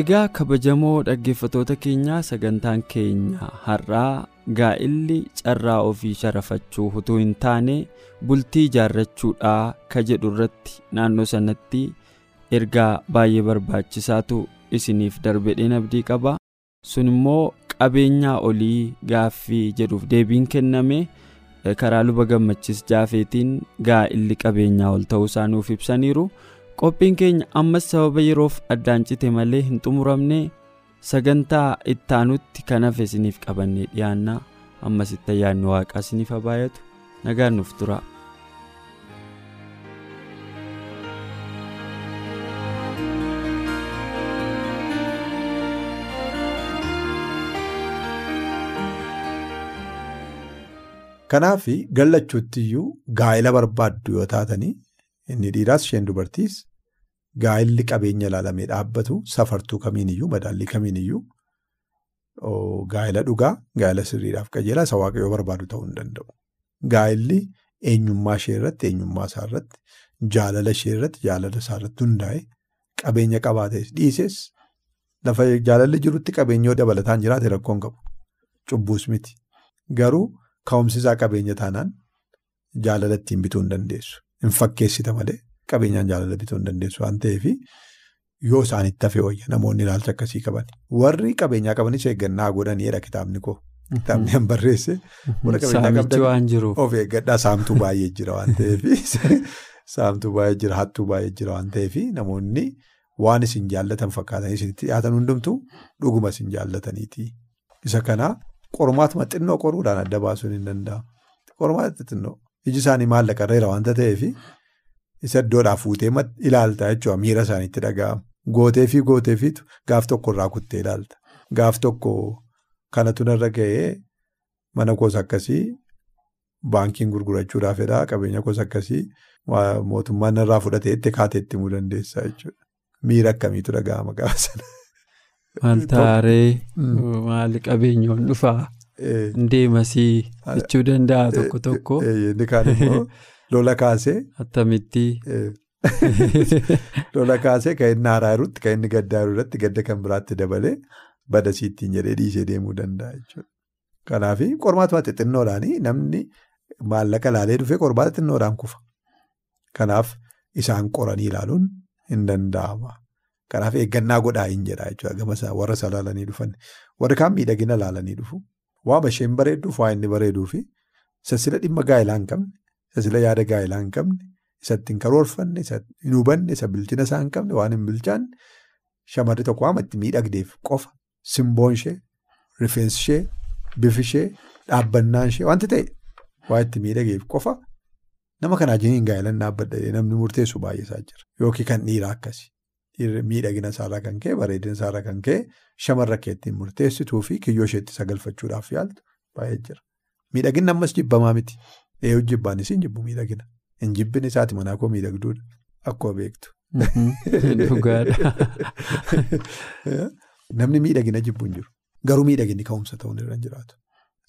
Egaa kabajamoo dhaggeeffatoota keenyaa sagantaan keenya har'aa gaa'illi carraa ofii sharafachuu utuu hin taane bultii ijaarrachuudhaa ka jedhu irratti naannoo sanatti ergaa baay'ee barbaachisaatu isiniif darbedheen abdii qaba sun immoo qabeenyaa olii gaaffii jedhuuf deebiin kenname karaa luba gammachiis jaafeetiin gaa'illi qabeenyaa ol ta'uu isaa nuuf ibsaniiru. Qophiin keenya ammas sababa yeroof addaan cite malee hin xumuramne sagantaa ittaanutti kan hafe isiniif qabannee dhiyaannaa ammas itti ayyaanni waaqaa isiniif baay'atu nagaan nuuf tura. Kanaaf gallachuutti iyyuu gaa'ela barbaaddu yoo taatanii inni dhiiraas isheen dubartiis gaa'elli qabeenya ilaalamee dhaabbatu safartuu kamiiniyyuu madaallii kamiiniyyuu gaa'ela dhugaa gaa'ela sirriidhaaf qajeelaa isa waaqayyoo barbaadu ta'uu hin danda'u. Gaa'elli eenyummaa ishee irratti eenyummaa isaa irratti jaalala ishee irratti jaalala isaa irratti hundaa'e qabeenya qabaates dhiises lafa jaalalli jirutti qabeenyoo dabalataan jiraate rakkoon qabu cubbuus miti garuu ka'umsi isaa qabeenya taanaan jaalala ittiin bituu hin dandeessu. Hin fakkeessita malee qabeenyaan jaalala bituu hin dandeessu waan ta'eef yoo isaanitti hafe wayya namoonni ilaalcha akkasii qaban. Warri qabeenyaa qabanis eeggannaa godhaniidha kitaabni koo. Kitaabni an barreesse. Saamichi waan jiruuf. Of eeggadhaa saamtuu baay'ee jira waan ta'eef saamtuu baay'ee jira hattuu baay'ee jira waan ta'eef namoonni waan isin jaallatan fakkaatanii isinitti dhiyaatan hundumtuu dhuguma isin jaallataniiti. Isa kanaa qormaatuma xinnoo qoruudhaan adda baasuun hin danda'amu. Qormaata xinnoo. Iji isaanii maallaqa irra waanta ta'eef isa iddoodhaa fuutee ilaalta jechuudha miira isaaniitti dhaga'amu. Gootee fi gootee fiitu gaaf tokko irraa kuttee ilaalta. Gaaf tokko kanatu narra ga'ee mana koos akkasii baankiin gurgurachuudhaaf fedhaa qabeenya koos akkasii mootummaan irraa fudhatee itti kaatee itti himuu dandeessa jechuudha. Miira akkamiitu dhaga'ama gaafa sana. Maal taaree maali qabeenyoon dhufaa? Deemasii jechuu danda'a tokko tokko. Inni kaan immoo lola kaasee. Attamitti. Lola kaasee kan inni haaraa jirutti kan inni gaddaa jiru irratti gadda kan biraatti dabalee badasii ittiin jedhee dhiisee deemuu danda'a jechuudha. Kanaaf qormaatuma xixinnoodhaan namni maallaqa ilaalee dhufee qormaata xixinnoodhaan kufa. Kanaaf isaan qoranii ilaaluun hin danda'ama. Kanaaf eeggannaa godhaa hin jedha jechuudha warra isa ilaalanii dhufan. Warri kaan miidhagina ilaalanii dhufu. Waama isheen bareedduuf waa inni bareeduu fi sassila dhimma gaa'elaa hin qabne, sassila yaada gaa'elaa hin qabne, isa ittiin karoorfanne, isa hin hubanne, isa bilchina isaa hin qabne, waan hin bilchaanne shamarri tokko waama itti miidhagdeef qofa simboon ishee, rifeensi ishee, bifi ishee, dhaabbannaan ishee wanti ta'e waa itti miidhageef qofa nama kanaa jiniin gaa'elan dhaabbadha namni murteessu baay'ee isaa jira. Yookiin kan dhiiraa akkasi. Miidhagina isaarraa kan ka'e bareedina isaarraa kan ka'e shamarra kee ittiin murteessituu fi kiyyoo isheetti sagalfachuudhaaf yaaltu baay'ee jira. Miidhaginni ammas jibbamaa miti. Eeyyuu jibbaanis hin jibbu miidhagina. Hin jibbin isaati manaa koo miidhagduudha. Akkuma beektu. Dhugaadha. Namni miidhagina jibbu hin jiru. Garuu miidhaginni ka'umsa ta'uun irra hin jiraatu.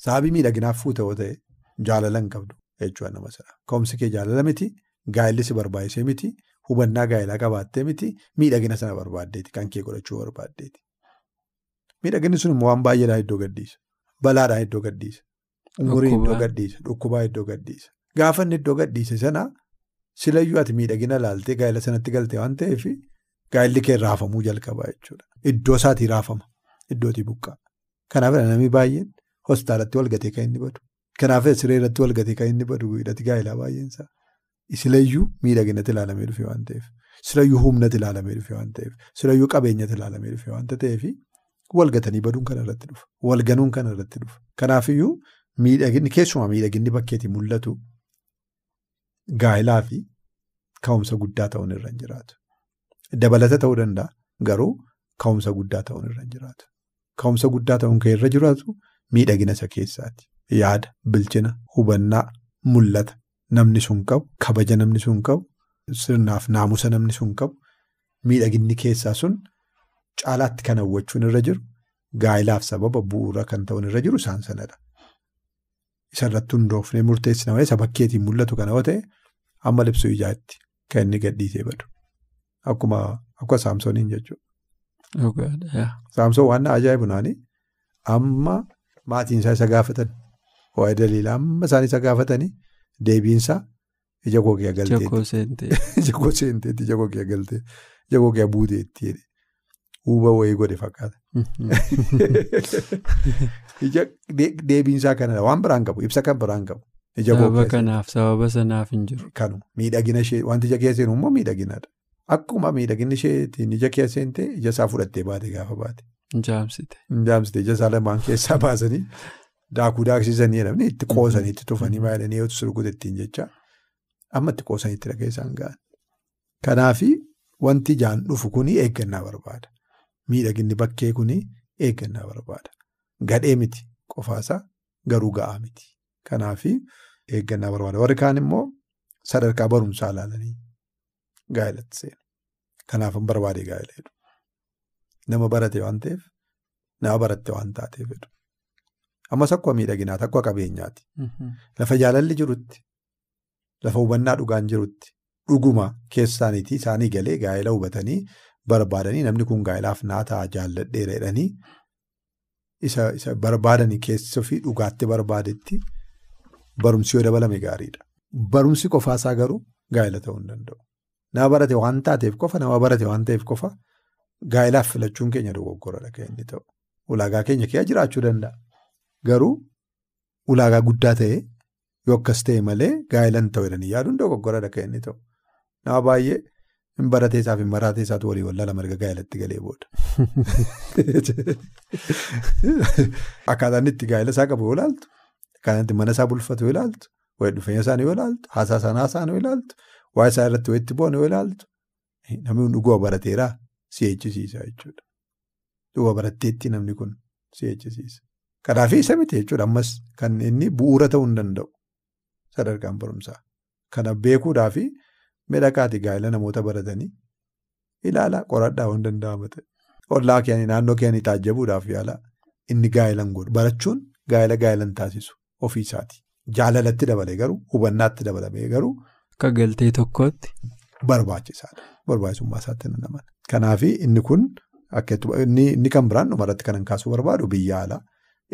Sababii miidhaginaaf fuute yoo ta'e jaalala hin qabdu jechuudha nama sana. Ka'umsi kee jaalala miti. Gaa'elli si barbaachisee miti. Hubannaa gaa'elaa qabaattee miti miidhagina sana barbaaddeeti kan kee godhachuu barbaaddeeti. Miidhaginni sun immoo waan baay'eedhaan iddoo gaddiisa. Balaadhaan iddoo gaddiisa. Umuriin iddoo gaddiisa. Dhukkubaa iddoo gaddiisa. Gaafa inni iddoo gaddiise sana silayyuu ati miidhagina ilaaltee gaa'ela sanatti galte waan ta'eef gaa'elli kee raafamuu jalqaba jechuudha. Iddoo isaatii raafama. Iddootii buqqaa. Kanaaf namni baay'een hospitaalatti walgatee kan inni badu. Kanaaf sireerratti walgatee kan inni badu hidhati gaa'elaa baay'eensaa. Silayyuu miidhaginatti ilaalamee dhufe waan ta'eef silayyuu humnatti ilaalamee dhufe waan ta'eef silayyuu qabeenyatti ilaalamee dhufe waanta ta'eef walgatanii baduun kana irratti dhufa. Walganuun kana irratti dhufa. Kanaafiyyuu miidhaginni keessumaa miidhaginni bakkeetii mul'atu gaa'ilaa fi ka'umsa guddaa ta'uun irra hin jiraatu. Dabalata ta'uu danda'a garuu ka'umsa guddaa ta'uun irra hin jiraatu. Ka'umsa guddaa ta'uun kan irra jiraatu miidhagina isa keessaati. Yaada, bilchina, hubannaa, mul'ata namni sun qabu, kabaja namni sun qabu, sirnaaf naamusa namni sun qabu, miidhaginni keessaa sun caalaatti kan hawwachuun irra jiru gaa'ilaaf sababa bu'uura kan ta'uun irra jiru isaan sanadha. Isarratti hundoofnee murteessina malee isa bakkeetiin mul'atu kana yoo ta'e amma libsuu ijaatti kan inni gadhiisee badu. Akkuma akka saamsooniin jechuudha. Saamsoon waan ajaa'ibu naani amma maatiin isaa isa gaafatan waa'ee daliilaa amma isaan isa gaafatanii deebiinsaa ija googee galteetti. Ija koo seenteetti ija googee galtee ija googee buuteetti jedhe huuba wayii godhe fakkaata. Deebiinsaa kanadha waan biraan qabu ibsa kan biraan qabu. Sababa kanaaf sababa sanaaf hin jiru. Kanu miidhagina ishee wanti ija keessa immoo miidhaginadha. Akkuma miidhaginni isheetiin ija keessa seentee ija isaa fudhattee baate gaafa baate. Injaamsite. Injaamsite ija isaa lamaan keessaa baasanii daakuu daaksisanii jedhamni itti qoosanii itti tufanii baay'inanii yoo surguutu ittiin jecha amma itti qoosanii itti dhagee isaan ga'an. Kanaafi wanti ijaan dhufu kuni eeggannaa barbaada. Miidhaginni bakkee kuni eeggannaa barbaada. Gadhee miti qofaasaa garuu ga'aa miti. Kanaafi eeggannaa barbaada. Warri kaan immoo sadarkaa barumsaa ilaalanii gaa'elatti seenu. Kanaaf barbaade gaa'ela jedhu. Nama barate waan ta'eef nama baratte waan taateef jedhu. Ammas akkuma miidhaginaati akkuma qabeenyaati. Lafa jaalalli jirutti lafa hubannaa dhugaan jirutti dhuguma keessaaniitii isaanii galee gaa'ela hubatanii barbaadanii namni kun gaa'elaaf naa ta'a jaalladheera jedhanii isa barbaadanii keessa fi dhugaatti barbaadetti barumsi yoo dabalame gaariidha. Barumsi qofaasaa garuu gaa'ela ta'uu hin danda'u. Nama barate waan taateef qofa nama barate waan ta'eef qofa gaa'elaaf filachuun keenya dogoggoradha kan inni ta'u. Ulaagaa keenya keessa jiraachuu danda'a. Garuu ulaagaa guddaa ta'e yoo akkas ta'e malee gaa'ela hin ta'u jedhanii yaaduun dogoggoradha kan inni ta'u. Nama baay'ee hin barateesaaf hin maraateesaatu walii wallala marga gaa'elatti galee booda. Akkaataan itti gaa'ela isaa qabu yoo ilaaltu, akkaataan itti mana isaa bulfatu yoo ilaaltu, wayi dhufeenya isaanii yoo ilaaltu, haasaa sanaa isaanii yoo ilaaltu, waa'ee isaa irratti wayitti bu'an yoo ilaaltu, namni dhuguma barateeraa si eeggisiisa jechuudha. Dhuguma baratteetti namni kun si eeggisiisa. Kanaaf isa miti jechuudha ammas kan inni bu'uura ta'uu hin danda'u sadarkaan barumsaa. Kana beekuudhaaf midhagaati gaa'ela namoota baratanii ilaalaa qoradhaa waan danda'ama ta'e. Ollaa keenya naannoo keenya taajjabuudhaaf yaala inni gaa'ela hin godhu. Barachuun gaa'ela hin taasisu ofii isaati. Jaalalatti dabalee garuu hubannaatti dabalamee garuu. Akka galtee tokkootti. Barbaachisaadha. Barbaachisummaa isaatti nan amana. Kanaaf inni kun akka inni kan biraan dhumarratti kanan kaasuu barbaadu biyya alaa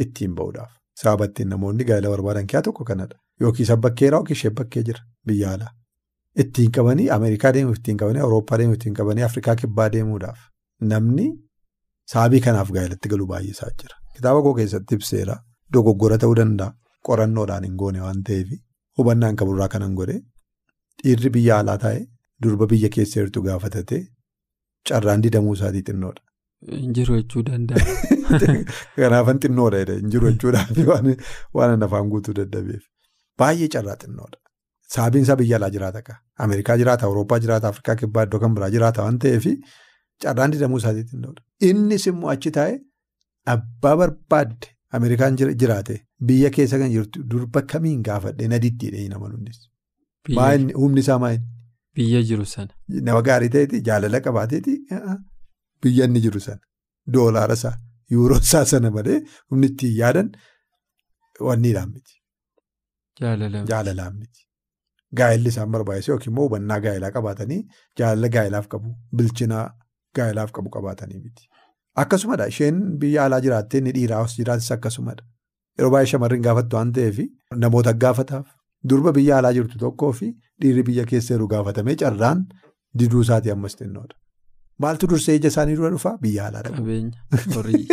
ittiin bahuudhaaf. Sababa ittiin namoonni gaa'ela barbaadan keessaa tokko kanadha. Yookiis bakkeeraa yookiin ishee bakkee jira biyya alaa. Ittiin qabanii Ameerikaa deemuuf ittiin qabanii Awurooppaa deemuuf ittiin qabanii Afrikaa kibbaa deemuudhaaf namni sababii kanaaf gaa'elatti galuu baay'isaa jira. Kitaaba koo keessatti ibseera dogoggora ta'uu danda'a qorannoodhaan hin goone waan ta'eef hubannaan qaburraa kanan godhe dhiirri biyya alaa taa'e durba biyya keessa jirtu gaafatate carraan didamuu isaatii xinnoodha. Injiru jechuu danda'a. Kanaafan xinnoodha jedhee injiru jechuudhaaf waan afaan guutuu dadhabeef baay'ee carraa xinnoodha. Sababiin isaa biyya alaa jiraata akka Ameerikaa jiraata Awurooppaa jiraata Afrikaa kibbaa iddoo kan biraa jiraata waan ta'eef carraan didamuu isaatii xinnoodha. Innis immoo achi taa'e abbaa barbaadde Ameerikaan jiraate biyya keessa kan jirtu durba kamiin gaafadhe na diddiidhe hin amanuunis. Humni isaa maayini? Biyya jiru sana. Nama gaarii ta'eeti jaalala qabaateeti biyya inni jiru sana doolaara isaa yuuroo isaa sana malee humni ittiin yaadan wanniidhaan miti. Jaalalaan miti. Gaa'elli isaan barbaachisu yookiin immoo hubannaa gaa'elaa qabaatanii jaalala gaa'elaaf qabu bilchinaa gaa'elaaf qabu qabaatanii miti. Akkasumadha isheen biyya alaa jiraattee inni dhiiraa os jiraatis akkasumadha. Yeroo baay'ee shamarran gaafattu waan ta'eef namoota gaafataaf durba biyya alaa jirtu tokkoo fi dhiirri biyya keessa jiru gaafatamee carraan diduu isaatii ammas xinnoodha. Maaltu dursee ija isaanii dura dhufaa biyya alaa dhabu.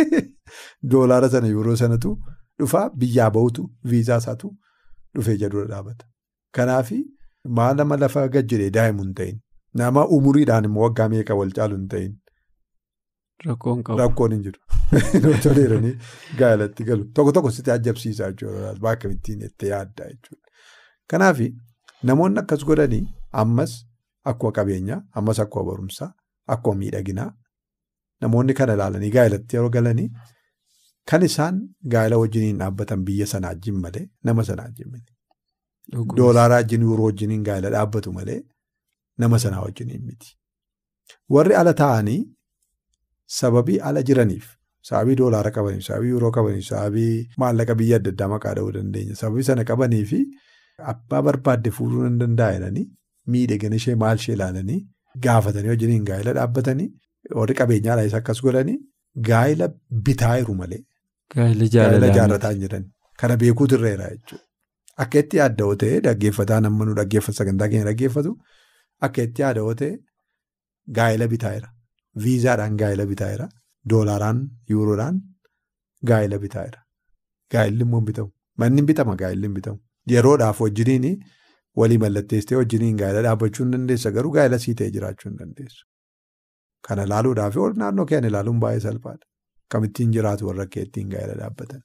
Doolaara sana yeroo sanatu dhufaa biyyaa bahutu viizaa isaatu dhufee ija dura dhaabata. Kanaaf maal nama lafa gajjiree daa'imu hin ta'in nama umuriidhaan immoo waggaa meeqa wal caalu hin ta'in. Rakkoon qabu. Rakkoon hin jiru. Toleeranii gaa'elatti galu. Tokko tokko sitti ajabsiisaa jechuudha. Bakka ittiin itti yaaddaa jechuudha. Kanaaf Namoonni akkas godhanii ammas akkuma qabeenyaa ammas akkuma barumsaa akkuma miidhaginaa namoonni kana ilaalanii gaa'elatti yeroo galanii kan isaan gaa'ela wajjiniin dhaabbatan biyya sanaa wajjin malee nama sanaa wajjin miti. Doolaaraa wajjin yuuroo wajjiniin gaa'ela dhaabbatu malee nama sanaa wajjiniin miti. Warri ala taa'anii sababii ala jiraniif sababii doolaara qabaniif sababii yuuroo qabaniif sababii maallaqa biyya adda addaa maqaa dha'uu dandeenya sababii sana qabanii fi abbaa barbaadde fuudhuu danda'anii miidhagina ishee maal ishee ilaalanii gaafatanii wajjiniin gaa'ela dhaabbatanii warri qabeenyaadhaas akkas godhanii gaa'ela bitaa jiru malee. Gaa'ela jaarrataa hin jiran kana beekuutu irreera jechuudha. Akka itti yaadda ta'e dhaggeeffataa namni dhaggeeffatu sagantaa keenya dhaggeeffatu akka itti yaadda ta'e gaa'ela bitaa jira. Viizaadhaan gaa'ela bitaa jira. Doolaaraan yuuroodhaan gaa'ela bitaa jira. Gaa'elli immoo bitamu. Manni bitama gaa'elli bitamu. Yeroodhaaf wajjiniin walii mallatteessitee wajjiniin gaa'ela dhaabbachuu hin dandeessa garuu gaa'ela sii ta'e jiraachuu hin dandeessu. Kana ilaaluudhaaf naannoo keenya ilaaluun baay'ee salphaadha. Kamittiin jiraatu warra akka ittiin gaa'ela dhaabbatan.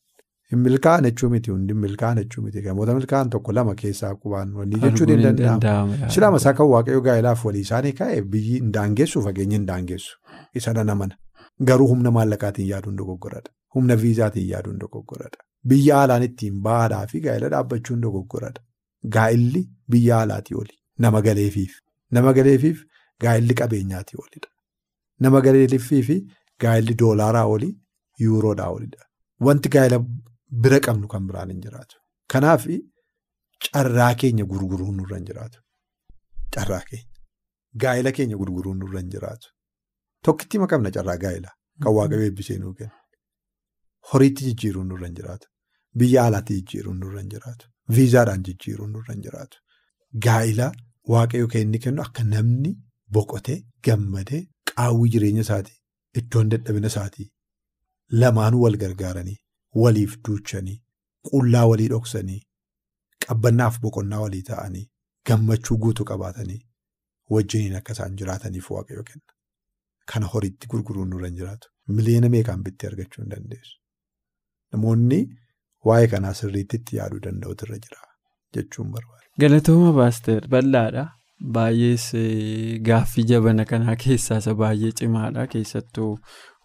Hin milkaa'an jechuu miti hundi milkaa'an jechuu miti namoota milkaa'an tokko lama keessaa qubaan wanni jechuun hin danda'amu. Silaama isaa kan waaqayyoo gaa'elaaf walii isaanii kaa'e biyyi hin daangessu fageenyi hin daangessu. Isa dhala mana. Garuu humna maallaqaatiin yaaduun dogoggoradha. Humna viizaatiin yaaduun dogoggoradha. Biyya alaan ittiin baadhaa fi gaa'ela dhaabbachuun dogoggoradha. Gaa'illi biyya alaatii oli. Nama galeefiif. Nama galeefiif gaa'illi qabeenyaatii olidha. Nama galeefiif fi gaa'illi doolaaraa olii yuuroodhaa olidha. Wanti gaa'ela bira qabnu kan biraan hin jiraatu. Kanaaf carraa keenya gurguruun nurra hin jiraatu. Carraa keenya. Gaa'ela keenya gurguruun nurra hin jiraatu. Tokkitti qabna carraa gaa'elaa kan waaqayyo eebbisee nuu kenna. Horiitti jijjiiruun nurra hin jiraatu. Biyya alaatti jijjiiruun nurra hin jiraatu. Viizaadhaan jijjiiruun nurra hin jiraatu. Gaa'elaa waaqayyo kan inni kennu akka namni boqotee gammadee qaawwii jireenya isaatii iddoon dadhabina isaatii lamaanuu wal gargaaranii waliif duuchanii qullaa walii dhoksanii qabbannaaf boqonnaa walii ta'anii gammachuu guutuu qabaatanii wajjiniin akka isaan jiraataniif waaqayyo kenna. Kana horiitti gurguruun nurra hin jiraatu. Miliyoona meeqaan bittee argachuu hin dandeessu. Namoonni waa'ee kanaa sirriitti itti yaaduu danda'utu irra jira jechuun barbaada. Galatooma baasteer bal'aadha. Baay'ees gaaffii jabana kanaa keessaa isa baay'ee cimaadha. Keessattuu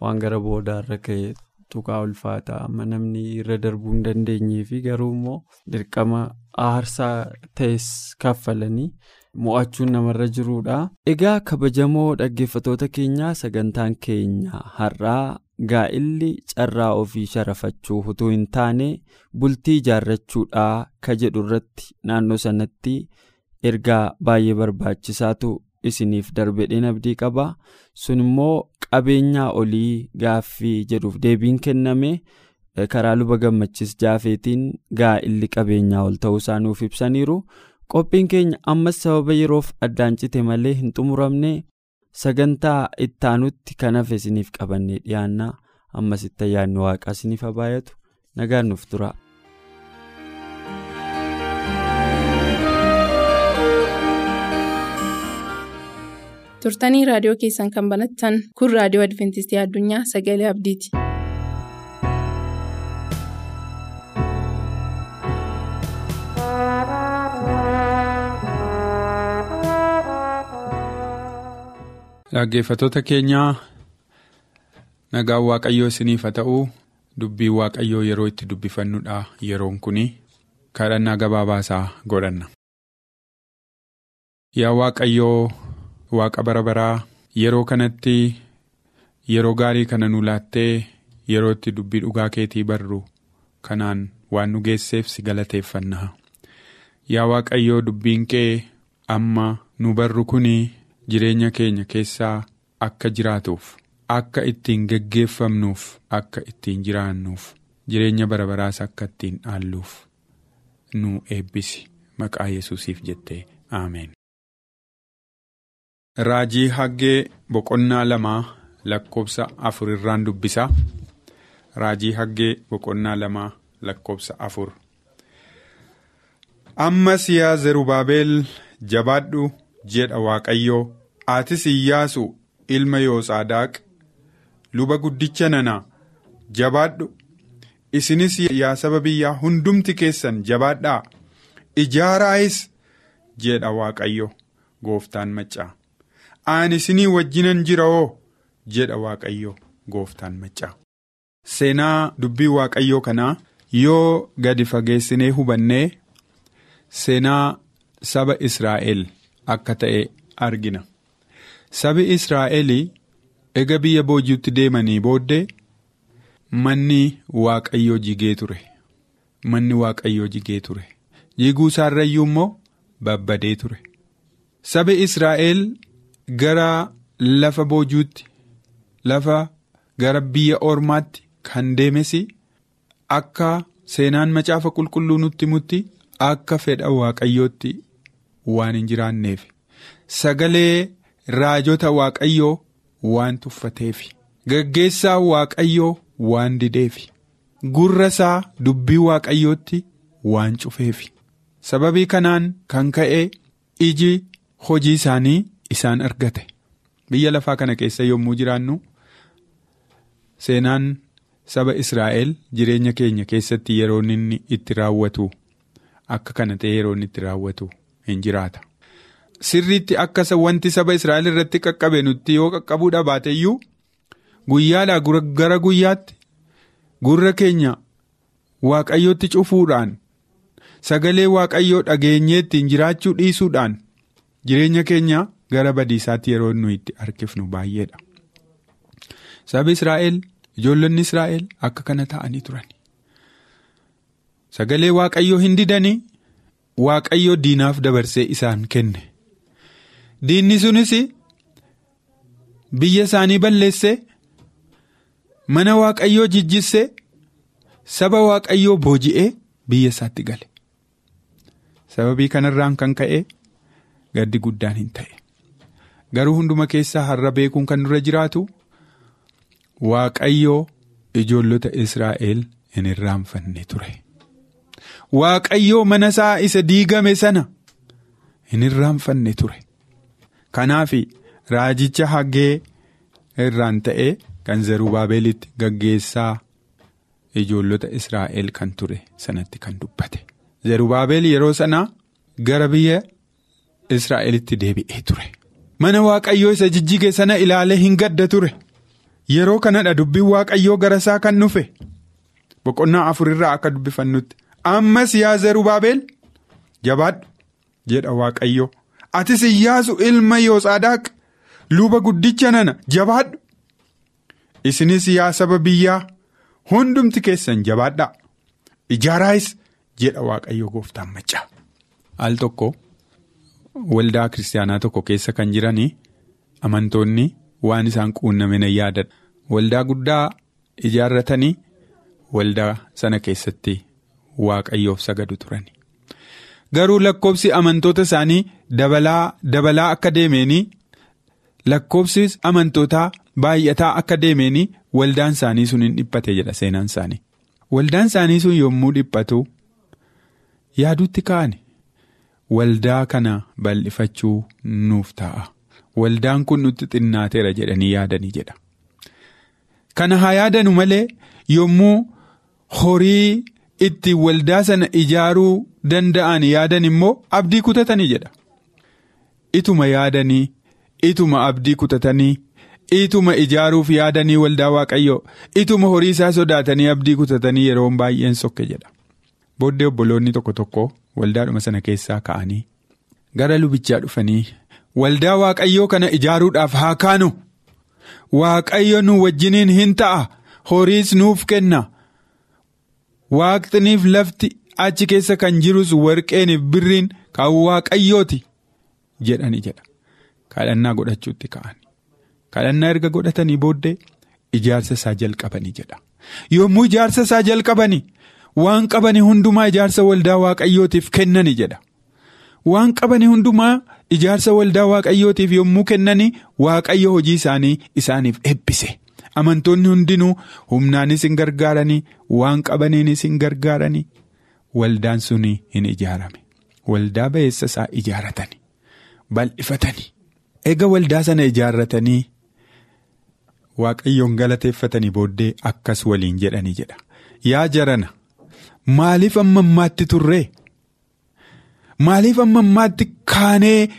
waan gara boodaarra ka'e tuqaa ulfaataa amma namni irra darbuu hin dandeenyee fi garuu immoo dirqama aarsaa ta'es kaffalanii mo'achuun namarra jirudha. Egaa kabajamoo dhaggeeffatoota keenyaa sagantaan keenya har'aa gaa'illi carraa ofii sharafachuu utuu hin taane bultii ijaarrachuudhaa ka jedhu irratti naannoo sanatti ergaa baay'ee barbaachisaatu isiniif darbedheen abdii qaba sun immoo qabeenyaa olii gaaffii jedhuuf deebiin kenname karaa luba gammachis jaafeetiin gaa'illi qabeenyaa ol ta'uu isaa nuuf ibsaniiru. qophiin keenya ammas sababa yeroof addaan cite malee hin xumuramne sagantaa ittaanutti kan hafe isiniif qabannee dhiyaannaa ammas itti ayyaanni waaqaa isiniif habaayatu nagaan nuuf tura. turtanii raadiyoo keessan kan banattan kun raadiyoo adventistii addunyaa sagalee abdiiti. Dhaggeeffattoota keenyaa nagaan waaqayyoo isiniif haa ta'u dubbii waaqayyoo yeroo itti dubbifannudha yeroon kuni kadhannaa gabaabaasaa godhanna. Yaa waaqayyoo waaqa bara baraa yeroo kanatti yeroo gaarii kana nu laattee yeroo itti dubbii dhugaa keetii barru kanaan waan nu geesseef si galateeffanna. Yaa waaqayyoo dubbiin kee amma nu barru kuni. Jireenya keenya keessaa akka jiraatuuf akka ittiin geggeeffamnuuf akka ittiin jiraannuuf jireenya bara baraas akka ittiin dhaalluuf nu eebbisi maqaa yesuusiif jettee aameen. Raajii haggee boqonnaa lamaa lakkoobsa afur irraan dubbisa. Raajii haggee boqonnaa lamaa lakkoobsa afur. Ammas yaa Zerubaabel jabaadhu. jedha waaqayyoo atis iyyaasu ilma yoosaadaaq luba guddicha nana jabaadhu isinis yaa saba biyyaa hundumti keessan jabaadhaa ijaaraayis jedha waaqayyo gooftaan maccaa ani isinii wajjinan jira oo jedha waaqayyo gooftaan maccaa. Seenaa dubbii waaqayyoo kanaa yoo gadi fageessinee hubannee seenaa saba Israa'el akka ta'e argina. Sabi Israa'el ega biyya boojiitti deemanii booddee manni waaqayyoo jigee ture. Manni waaqayyoo jigee ture. Jiguu isaarrayyuu immoo babbadee ture. Sabi Israa'el gara lafa boojuutti lafa gara biyya ormaatti kan deemes akka seenaan macaafa qulqulluu nutti mutti akka fedha waaqayyootti waan hin jiraanneef sagalee raajota waaqayyoo waan tuffateef gaggeessaa waaqayyoo waan dideef gurra isaa dubbii waaqayyootti waan cufeef sababii kanaan kan ka'e iji hojii isaanii isaan argate biyya lafaa kana keessa yommuu jiraannu seenaan saba Israa'el jireenya keenya keessatti yeroo inni itti raawwatu akka kana ta'e yeroo inni itti raawwatu hin jiraata. Sirriitti akka wanti saba Israa'el irratti qaqqabe nutti yoo qaqqabuudha baateyyuu guyyaadhaa gara guyyaatti gurra keenya waaqayyootti cufuudhaan sagalee waaqayyoo dhageenyee ittiin jiraachuu dhiisuudhaan jireenya keenya gara badiisaatti yeroo nuyi itti harkifnu baay'eedha. Sabi Israa'el ijoollonni Israa'el akka kana ta'anii turan. Sagalee waaqayyoo hin didanii waaqayyoo diinaaf dabarsee isaan kenne. Diinni sunis biyya isaanii balleessee mana waaqayyoo jijjissee saba waaqayyoo booji'ee biyya isaatti gale. Sababii kanarraan kan ka'e gaddi guddaan hin ta'e. Garuu hunduma keessaa har'a beekuun kan dura jiraatu. Waaqayyoo ijoollota Israa'el hin irraanfanne ture. Waaqayyoo mana isaa isa diigame sana hin irraanfanne ture. Kanaaf raajicha hagee irraan ta'e kan Zerubaabelitti gaggeessaa ijoollota Israa'el kan ture sanatti kan dubbate. Zerubaabel yeroo sanaa gara biyya Israa'elitti deebi'ee ture. Mana Waaqayyoo isa jijjige sana ilaalee hin gadda ture. Yeroo kanadha dubbiin waaqayyoo gara isaa kan dhufe boqonnaa afurirraa akka dubbifannutti ammas yaa Zerubaabel jabaadhu jedha waaqayyo atis Iyyaasu ilma Yoosaadaaq luba guddicha nana jabaadhu isinis yaa saba biyyaa hundumti keessan jabaadhaa ijaaraayis jedha waaqayyo gooftaan maccaa. Al tokko waldaa kiristaanaa tokko keessa kan jiranii amantoonni. Waan isaan quunname na yaadadha. Waldaa guddaa ijaarratanii waldaa sana keessatti waaqayyoof sagadu turani. Garuu lakkoobsi amantoota isaanii dabalaa dabalaa akka deemeenii lakkoobsi amantootaa baay'ataa akka deemeenii waldaan isaanii sun hin dhiphate jedha seenaan isaanii. Waldaan isaanii sun yommuu dhiphatu yaadutti ka'ani waldaa kana bal'ifachuu nuuf ta'a. Waldaan kun nutti xinnaateera jedhanii yaadanii jedha. Kana haa yaadanu malee yommuu horii itti waldaa sana ijaaruu danda'an yaadan immoo abdii kutatanii jedha. Ituma yaadanii, ituma abdii kutatanii, ituma ijaaruuf yaadanii waldaa waaqayyoo, ituma horii isaa sodaatanii abdii kutatanii yeroo baay'een sokke jedha. Booddee obboloonni tokko tokko waldaadhuma sana keessaa ka'anii gara lubichaa dhufanii. Waldaa waaqayyoo kana ijaaruudhaaf haa kaanu waaqayyo nu wajjiniin hin ta'a horiis nuuf kenna waaqxiniif lafti achi keessa kan jirus warqeeniif birriin kan waaqayyooti jedhani jedha. Kadhannaa godhachuutti ka'an kadhannaa erga godhatanii booddee ijaarsa isaa jalqabanii jedha. Yommuu ijaarsa isaa jalqabanii waan qabanii hundumaa ijaarsa waldaa waaqayyootiif kennani jedha. Waan qabanii hundumaa. Ijaarsa waldaa waaqayyootiif yommuu kennanii waaqayyo hojii isaanii isaaniif eebbise. Amantoonni hundinuu humnaanis hin gargaaranii waan qabaniinis hin gargaaranii waldaan suni hin ijaarame. Waldaa ba'eessa isaa ijaaratanii bal'ifatanii. Eega waldaa sana ijaarratanii waaqayyoon galateeffatanii booddee akkas waliin jedhanii jedha. Yaa jarana maaliif amma ammaatti turree? Maaliif amma ammaatti kaanee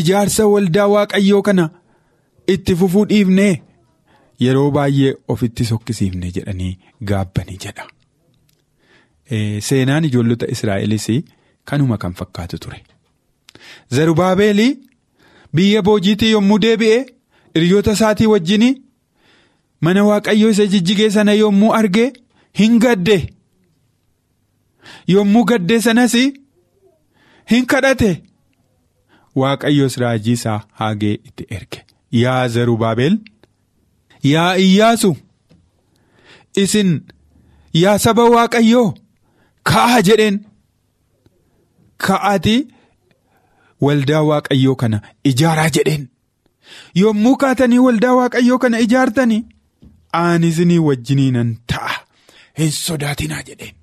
ijaarsa waldaa waaqayyoo kana itti fufuu dhiifnee yeroo baay'ee ofitti sokkisiifne jedhanii gaabbanii jedha. Seenaan ijoollota Israa'elis kanuma kan fakkaatu ture. Zarubaabeelii biyya boojiitii yommuu deebi'e hiriyoota isaatii wajjin mana waaqayyoo isa jijjigee sana yommuu arge hin gadde. Yommuu gaddee sanas hin kadhate. Waaqayyoos raajii isaa haagee itti erge. Yaa Zarubaabel. Yaa Iyyaasu. Isin yaa saba waaqayyoo. Ka'a jedheen. Ka'aati waldaa waaqayyoo kana ijaaraa jedheen. Yommuu kaatanii waldaa waaqayyoo kana ijaartanii. Ani isinii wajjiniinan ta'a. Hin sodaatinaa jedheen.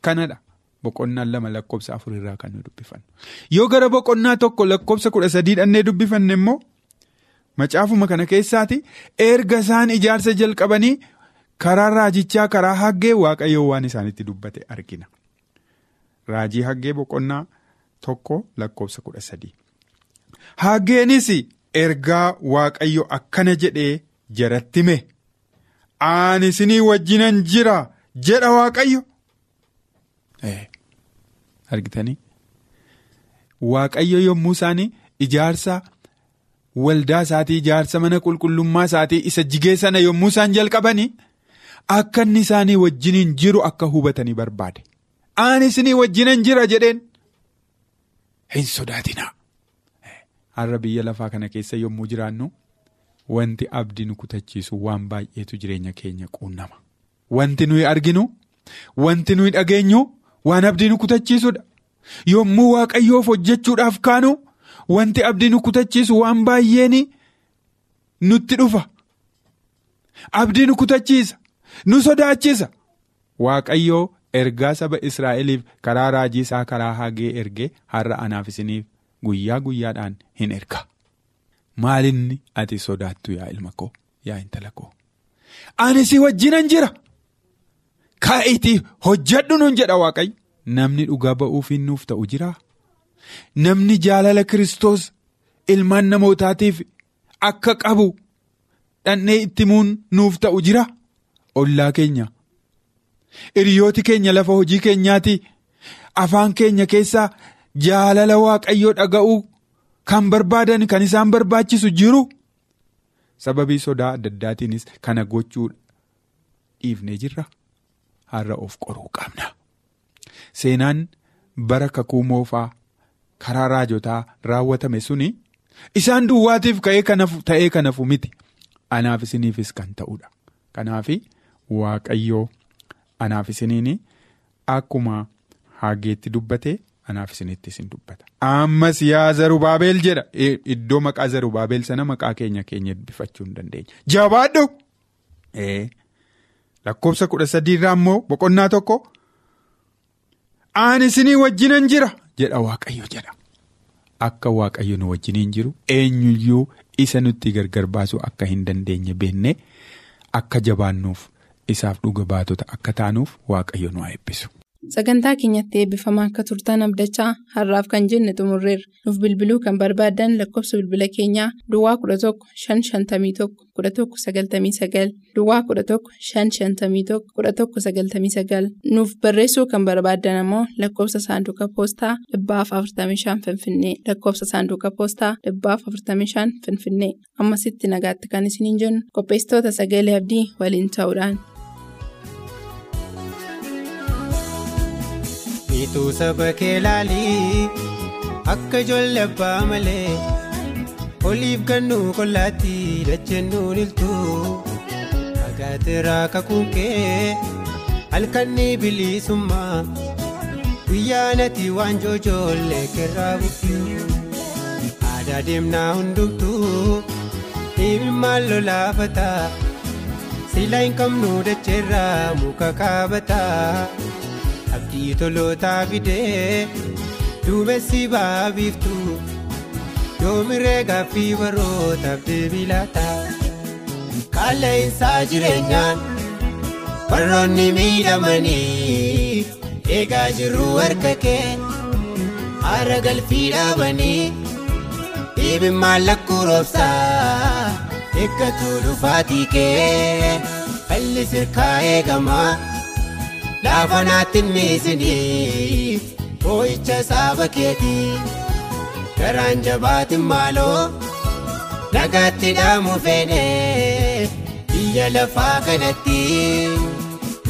Kanadha. Boqonnaan lama lakkoofsa afur irraa kan nu dubbifannu. Yoo gara boqonnaa tokko lakkoofsa kudha sadii dhannee dubbifanne immoo macaafuma kana keessaati erga isaan ijaarsa jalqabanii karaa raajichaa karaa haggee waaqayyoo waan isaanitti dubbate argina. Raajii haggee boqonnaa tokko lakkoofsa kudha sadii. Haggeenis ergaa waaqayyo akkana jedhee jaratti hime. Ani isinii wajjinan jira jedha waaqayyo. Argitanii waaqayyo yommuu isaanii ijaarsa waldaa isaatii ijaarsa mana qulqullummaa isaatii isa jigee sana yommuu isaan jalqabanii akka inni isaanii wajjiniin jiru akka hubatanii barbaade. Ani isinii wajjinan jira jedheen hin sodaatinaa. Har'a biyya lafaa kana keessa yommuu jiraannu wanti abdii nu kutachiisu waan baay'eetu jireenya keenya quunnama. Wanti nuyi arginu wanti nuyi dhageenyu. Waan abdii nu kutachiisudha. Yommuu waaqayyoof hojjechuudhaaf kaanu wanti abdii nu kutachiisu waan baay'een nutti dhufa. Abdii nu kutachiisa. Nu sodaachisa. Waaqayyoo ergaa saba Israa'eliif karaa raajii isaa karaa hagee ergee har'a anaaf isiniif guyyaa guyyaadhaan hin erga. Maalinni ati sodaattu yaa ilma koo yaa intala koo. Ani si wajjinan jira. Kaa'itii hojjedhu nuun jedha waaqayyo. Namni dhugaa ba'uuf nuuf ta'u jiraa? Namni jaalala Kiristoos ilmaan namootaatiif akka qabu dhannee itti himuun nuuf ta'u jira? Ollaa keenya. Hiriyooti keenya lafa hojii keenyaati. Afaan keenya keessaa jaalala waaqayyoo dhaga'uu kan barbaadan kan isaan barbaachisu jiru. Sababii sodaa adda addaatiinis kana gochuu dhiifnee jirra. Har'a of qoruu qabna. Seenaan bara kakuu moofaa karaa raajotaa raawwatame suni isaan duwwaatiif ka'ee ta'ee kanafu miti. Anaaf isiniifis kan ta'udha. Kanaaf waaqayyoo anaaf isiniin akkuma haageetti dubbate anaaf isinittis hin dubbata. Ammas yaa Zarubaabel jedha iddoo maqaa Zarubaabel sana maqaa keenya keenya eebbifachuu hin dandeenya. Jabaadhu. Lakkoofsa kudha sadii irraa immoo boqonnaa tokko ani isinii wajjinan jira jedha waaqayyo jedha. Akka waaqayyo nu wajjiniin jiru eenyuyyuu isa nutti gargar baasuu akka hin dandeenye beennee akka jabaannuuf isaaf dhuga baatota akka taanuuf waaqayyo nu haa eebbisu. Sagantaa keenyatti eebbifamaa akka turtan abdachaa har'aaf kan jenne xumurreerra. Nuuf bilbiluu kan barbaadan lakkoofsa bilbila keenyaa Duwwaa 11 551 1199 Duwwaa 11 551 1199 nuuf barreessuu kan barbaadan ammoo lakkoofsa saanduqa poostaa 45 Finfinnee lakkoofsa saanduqa poostaa 45 Finfinnee ammasitti nagaatti kan isiniin jennu qopheessitoota sagalee abdii waliin ta'uudhaan. Miituu saba kee laalii akka ijoollee abbaa malee oliif gannuu qollaatti dacheennuun iltuu agaateeraa kakuun kee halkanii bilisummaa guyyaa nati waan joojoollee kerraa bukkee aadaa deemnaa hundumtuu dhimmaan lolaafataa silaa hin qabnu dacheerraa muka kaabataa. Abdii tolootaa fidee duumessi baabiiftu yoomiree gaaffii barootaaf deebii laata. Qaala'insaa jireenyaan warroonni miidhamanii eegaa jirru harka kee haara galfii dhaabanii dhiibin mallakkuu roobsaa eeggatu dhufaatii kee falli sirkaa eegamaa laafa naatti miisinii boo'icha saaba keetii. Garaan jabaatin maaloo nagaatti dhaamu feenee biyya lafaa kanatti.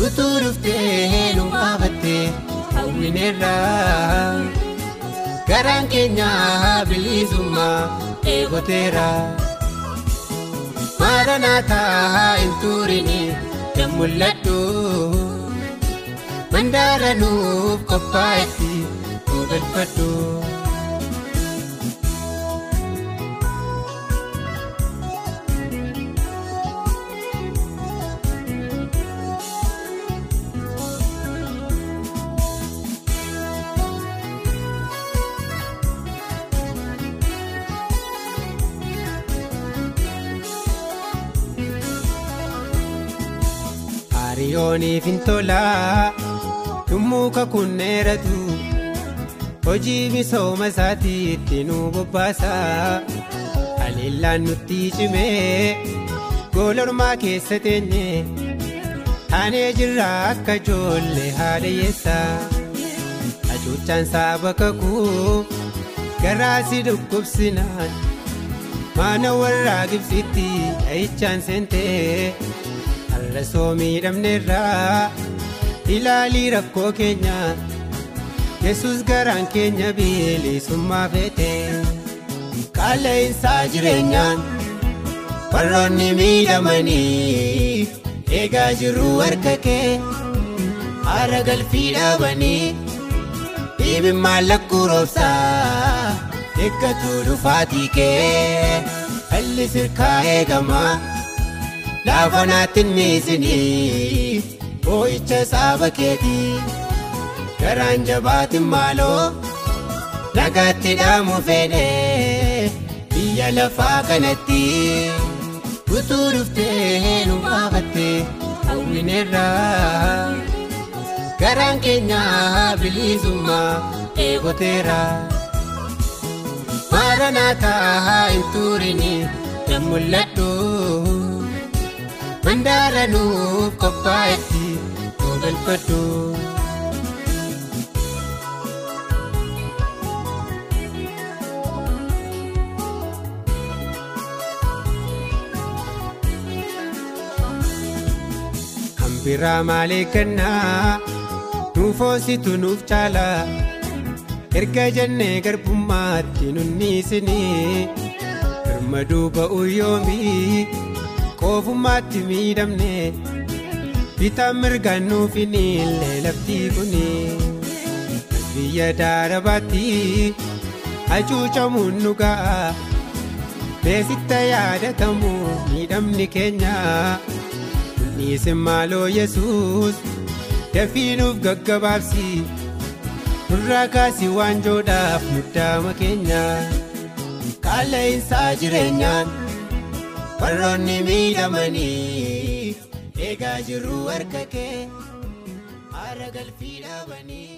Utuu dhuftee nu baafattee hawwineerraa garaan keenya bilisummaa eegoteera. Maaranaataa hin turini hin mul'adhu mandaara nuuf qophaa'etti. Hariyooniif hin tolaa yommuu kakunneeratu hojii misooma isaatiitti nu bobbaasa haleellaan nutti cimee goolormaa keessa teenye taanee jirra akka ijoollee haadhayyeessa hacuuccaan saaba kakuu garaasi dhukkubsinaan maana warraa gibsitti dhahichaan seentee. Har'asoo miidhamneerraa ilaalii rakkoo keenya Yesus garaan keenya bilisummaa feete qaala'insaa jireenyaan warroonni miidhamanii eegaa jirru harka kee haara galfii dhaabanii dhiibin mallakkuu roobsaa eeggatu dhufaatii kee falli sirkaa eegamaa. laafa naatti miisinii boo'icha saaba keetii garaan jabaatin maaloo nagaatti dhaamu feenee biyya lafaa kanatti utuu dhuftee nu baafattee hawwineerraa garaan keenya bilisummaa eegoteera maaranaataa hin turini hin mul'adhu. mandaara nuuf qophaa'etti nu galfadhu. Kan biraa maalee kennaa nuuf hoositu nuuf caala erga jennee garbummaatti nunniisinii birmaduu ba'uu yoomii. koofummaatti miidhamne nuuf hin illee laftii kuni. Biyya daarabaatti hacuucamuun nu ga'a beesitta yaadatamu miidhamni keenya dhiisin maaloo yesus dafii nuuf gaggabaabsi nurraa kaasii waanjoodhaaf muddaama keenya qaala'insaa jireenyaan. warroonni miidhamanii eegaa jirru harka kee haara galfii dhaabanii.